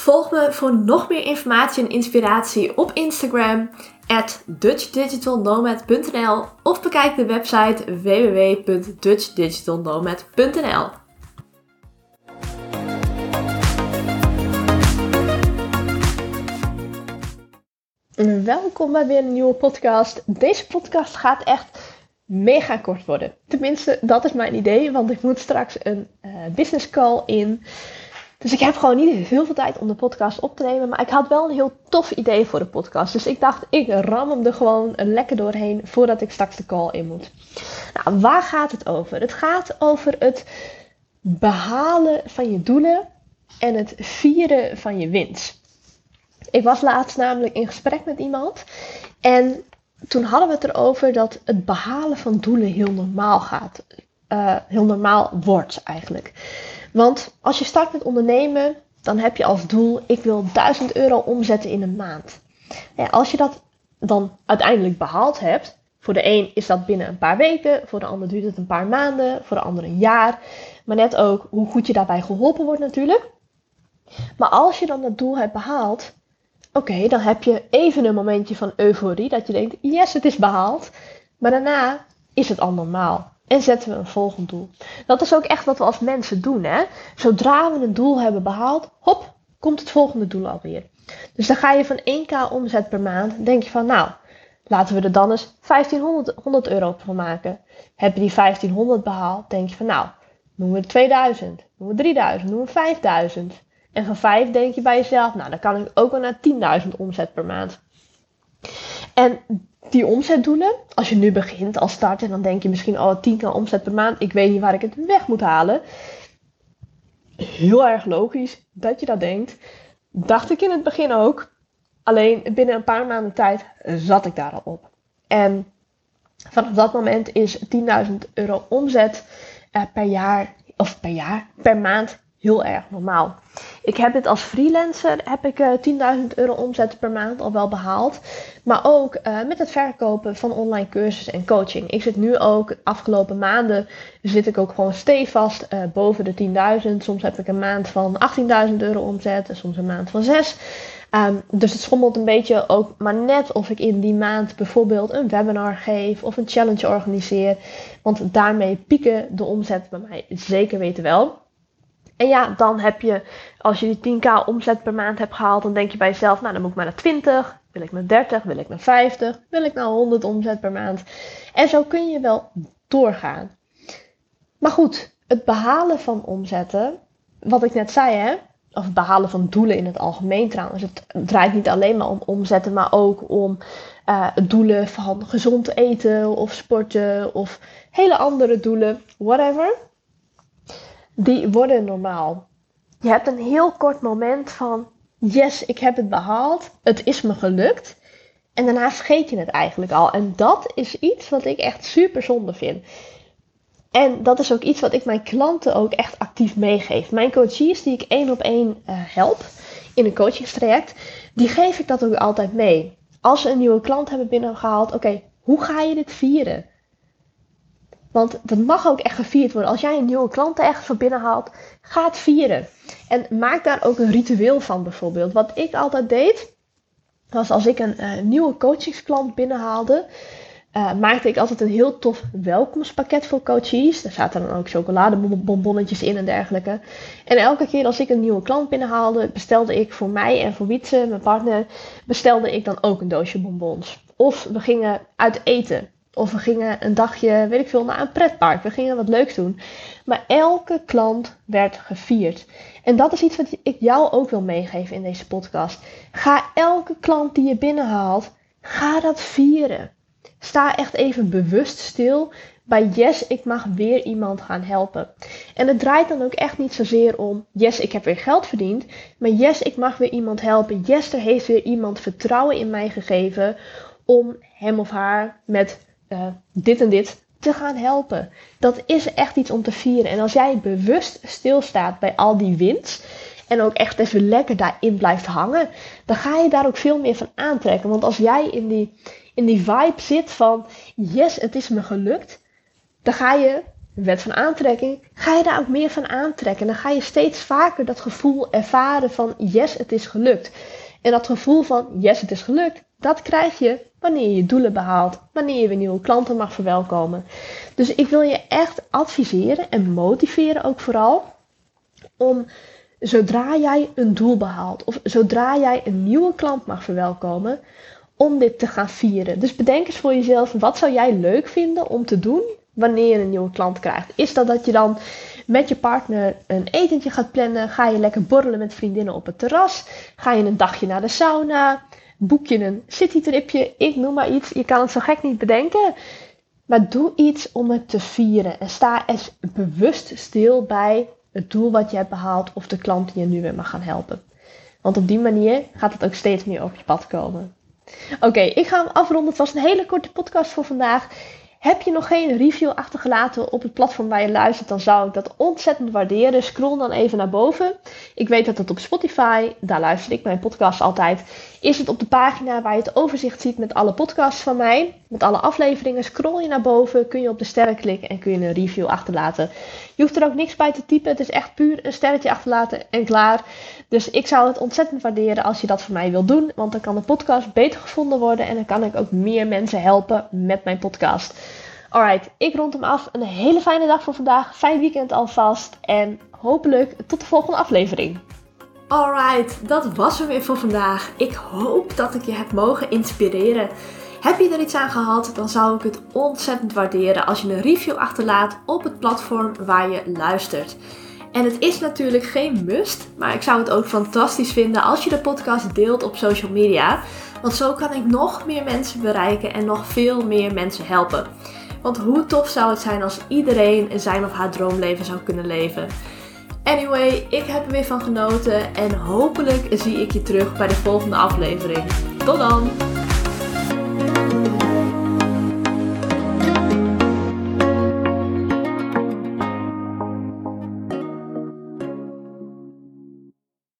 Volg me voor nog meer informatie en inspiratie op Instagram at dutchdigitalnomad.nl of bekijk de website www.dutchdigitalnomad.nl. Welkom bij weer een nieuwe podcast. Deze podcast gaat echt mega kort worden. Tenminste, dat is mijn idee, want ik moet straks een uh, business call in. Dus ik heb gewoon niet heel veel tijd om de podcast op te nemen. Maar ik had wel een heel tof idee voor de podcast. Dus ik dacht, ik ram hem er gewoon lekker doorheen voordat ik straks de call in moet. Nou, waar gaat het over? Het gaat over het behalen van je doelen en het vieren van je winst. Ik was laatst namelijk in gesprek met iemand. En toen hadden we het erover dat het behalen van doelen heel normaal gaat. Uh, heel normaal wordt eigenlijk. Want als je start met ondernemen, dan heb je als doel: ik wil 1000 euro omzetten in een maand. als je dat dan uiteindelijk behaald hebt, voor de een is dat binnen een paar weken, voor de ander duurt het een paar maanden, voor de ander een jaar. Maar net ook hoe goed je daarbij geholpen wordt natuurlijk. Maar als je dan dat doel hebt behaald, oké, dan heb je even een momentje van euforie dat je denkt, yes, het is behaald. Maar daarna is het al normaal. En zetten we een volgend doel. Dat is ook echt wat we als mensen doen. Hè? Zodra we een doel hebben behaald, hop, komt het volgende doel alweer. Dus dan ga je van 1k omzet per maand, denk je van nou, laten we er dan eens 1500 euro voor maken. Heb je die 1500 behaald, denk je van nou, noemen we 2000, noemen we 3000, noemen we 5000. En van 5 denk je bij jezelf, nou dan kan ik ook wel naar 10.000 omzet per maand. En die omzetdoelen, als je nu begint als start en dan denk je misschien, oh 10k omzet per maand, ik weet niet waar ik het weg moet halen. Heel erg logisch dat je dat denkt. Dacht ik in het begin ook. Alleen binnen een paar maanden tijd zat ik daar al op. En vanaf dat moment is 10.000 euro omzet eh, per jaar, of per jaar, per maand heel erg normaal. Ik heb dit als freelancer, heb ik uh, 10.000 euro omzet per maand al wel behaald. Maar ook uh, met het verkopen van online cursussen en coaching. Ik zit nu ook, afgelopen maanden zit ik ook gewoon stevast uh, boven de 10.000. Soms heb ik een maand van 18.000 euro omzet en soms een maand van 6. Um, ehm, dus het schommelt een beetje ook maar net of ik in die maand bijvoorbeeld een webinar geef of een challenge organiseer. Want daarmee pieken de omzet bij mij zeker weten wel. En ja, dan heb je, als je die 10k omzet per maand hebt gehaald, dan denk je bij jezelf, nou dan moet ik maar naar 20, wil ik naar 30, wil ik naar 50, wil ik naar 100 omzet per maand. En zo kun je wel doorgaan. Maar goed, het behalen van omzetten, wat ik net zei hè, of het behalen van doelen in het algemeen trouwens. Het draait niet alleen maar om omzetten, maar ook om uh, doelen van gezond eten of sporten of hele andere doelen, whatever die worden normaal. Je hebt een heel kort moment van, yes, ik heb het behaald, het is me gelukt. En daarna vergeet je het eigenlijk al. En dat is iets wat ik echt super zonde vind. En dat is ook iets wat ik mijn klanten ook echt actief meegeef. Mijn coaches die ik één op één uh, help in een coachingstraject, die geef ik dat ook altijd mee. Als ze een nieuwe klant hebben binnengehaald, oké, hoe ga je dit vieren? Want dat mag ook echt gevierd worden. Als jij een nieuwe klant ergens van binnen haalt, ga het vieren. En maak daar ook een ritueel van bijvoorbeeld. Wat ik altijd deed, was als ik een uh, nieuwe coachingsklant binnenhaalde, uh, maakte ik altijd een heel tof welkomstpakket voor coaches. Daar zaten dan ook chocoladebonbonnetjes in en dergelijke. En elke keer als ik een nieuwe klant binnenhaalde, bestelde ik voor mij en voor Wietse, mijn partner, bestelde ik dan ook een doosje bonbons. Of we gingen uit eten. Of we gingen een dagje, weet ik veel, naar een pretpark. We gingen wat leuks doen. Maar elke klant werd gevierd. En dat is iets wat ik jou ook wil meegeven in deze podcast. Ga elke klant die je binnenhaalt, ga dat vieren. Sta echt even bewust stil bij yes, ik mag weer iemand gaan helpen. En het draait dan ook echt niet zozeer om yes, ik heb weer geld verdiend, maar yes, ik mag weer iemand helpen. Yes, er heeft weer iemand vertrouwen in mij gegeven om hem of haar met uh, dit en dit te gaan helpen. Dat is echt iets om te vieren. En als jij bewust stilstaat bij al die winst en ook echt even lekker daarin blijft hangen, dan ga je daar ook veel meer van aantrekken. Want als jij in die, in die vibe zit van yes, het is me gelukt, dan ga je, wet van aantrekking, ga je daar ook meer van aantrekken. Dan ga je steeds vaker dat gevoel ervaren van yes, het is gelukt. En dat gevoel van yes, het is gelukt, dat krijg je wanneer je doelen behaalt, wanneer je weer nieuwe klanten mag verwelkomen. Dus ik wil je echt adviseren en motiveren ook vooral om zodra jij een doel behaalt of zodra jij een nieuwe klant mag verwelkomen, om dit te gaan vieren. Dus bedenk eens voor jezelf, wat zou jij leuk vinden om te doen wanneer je een nieuwe klant krijgt? Is dat dat je dan met je partner een etentje gaat plannen? Ga je lekker borrelen met vriendinnen op het terras? Ga je een dagje naar de sauna? Boek je een citytripje? Ik noem maar iets. Je kan het zo gek niet bedenken. Maar doe iets om het te vieren. En sta eens bewust stil bij het doel wat je hebt behaald of de klant die je nu weer mag gaan helpen. Want op die manier gaat het ook steeds meer op je pad komen. Oké, ik ga hem afronden. Het was een hele korte podcast voor vandaag. Heb je nog geen review achtergelaten op het platform waar je luistert, dan zou ik dat ontzettend waarderen. Scroll dan even naar boven. Ik weet dat het op Spotify, daar luister ik mijn podcast altijd, is het op de pagina waar je het overzicht ziet met alle podcasts van mij, met alle afleveringen. Scroll je naar boven, kun je op de sterren klikken en kun je een review achterlaten. Je hoeft er ook niks bij te typen, het is echt puur een sterretje achterlaten en klaar. Dus ik zou het ontzettend waarderen als je dat voor mij wilt doen, want dan kan de podcast beter gevonden worden en dan kan ik ook meer mensen helpen met mijn podcast. Alright, ik rond hem af. Een hele fijne dag voor vandaag. Fijn weekend alvast. En hopelijk tot de volgende aflevering. Alright, dat was hem weer voor vandaag. Ik hoop dat ik je heb mogen inspireren. Heb je er iets aan gehad, dan zou ik het ontzettend waarderen als je een review achterlaat op het platform waar je luistert. En het is natuurlijk geen must, maar ik zou het ook fantastisch vinden als je de podcast deelt op social media. Want zo kan ik nog meer mensen bereiken en nog veel meer mensen helpen. Want hoe tof zou het zijn als iedereen zijn of haar droomleven zou kunnen leven? Anyway, ik heb er weer van genoten en hopelijk zie ik je terug bij de volgende aflevering. Tot dan!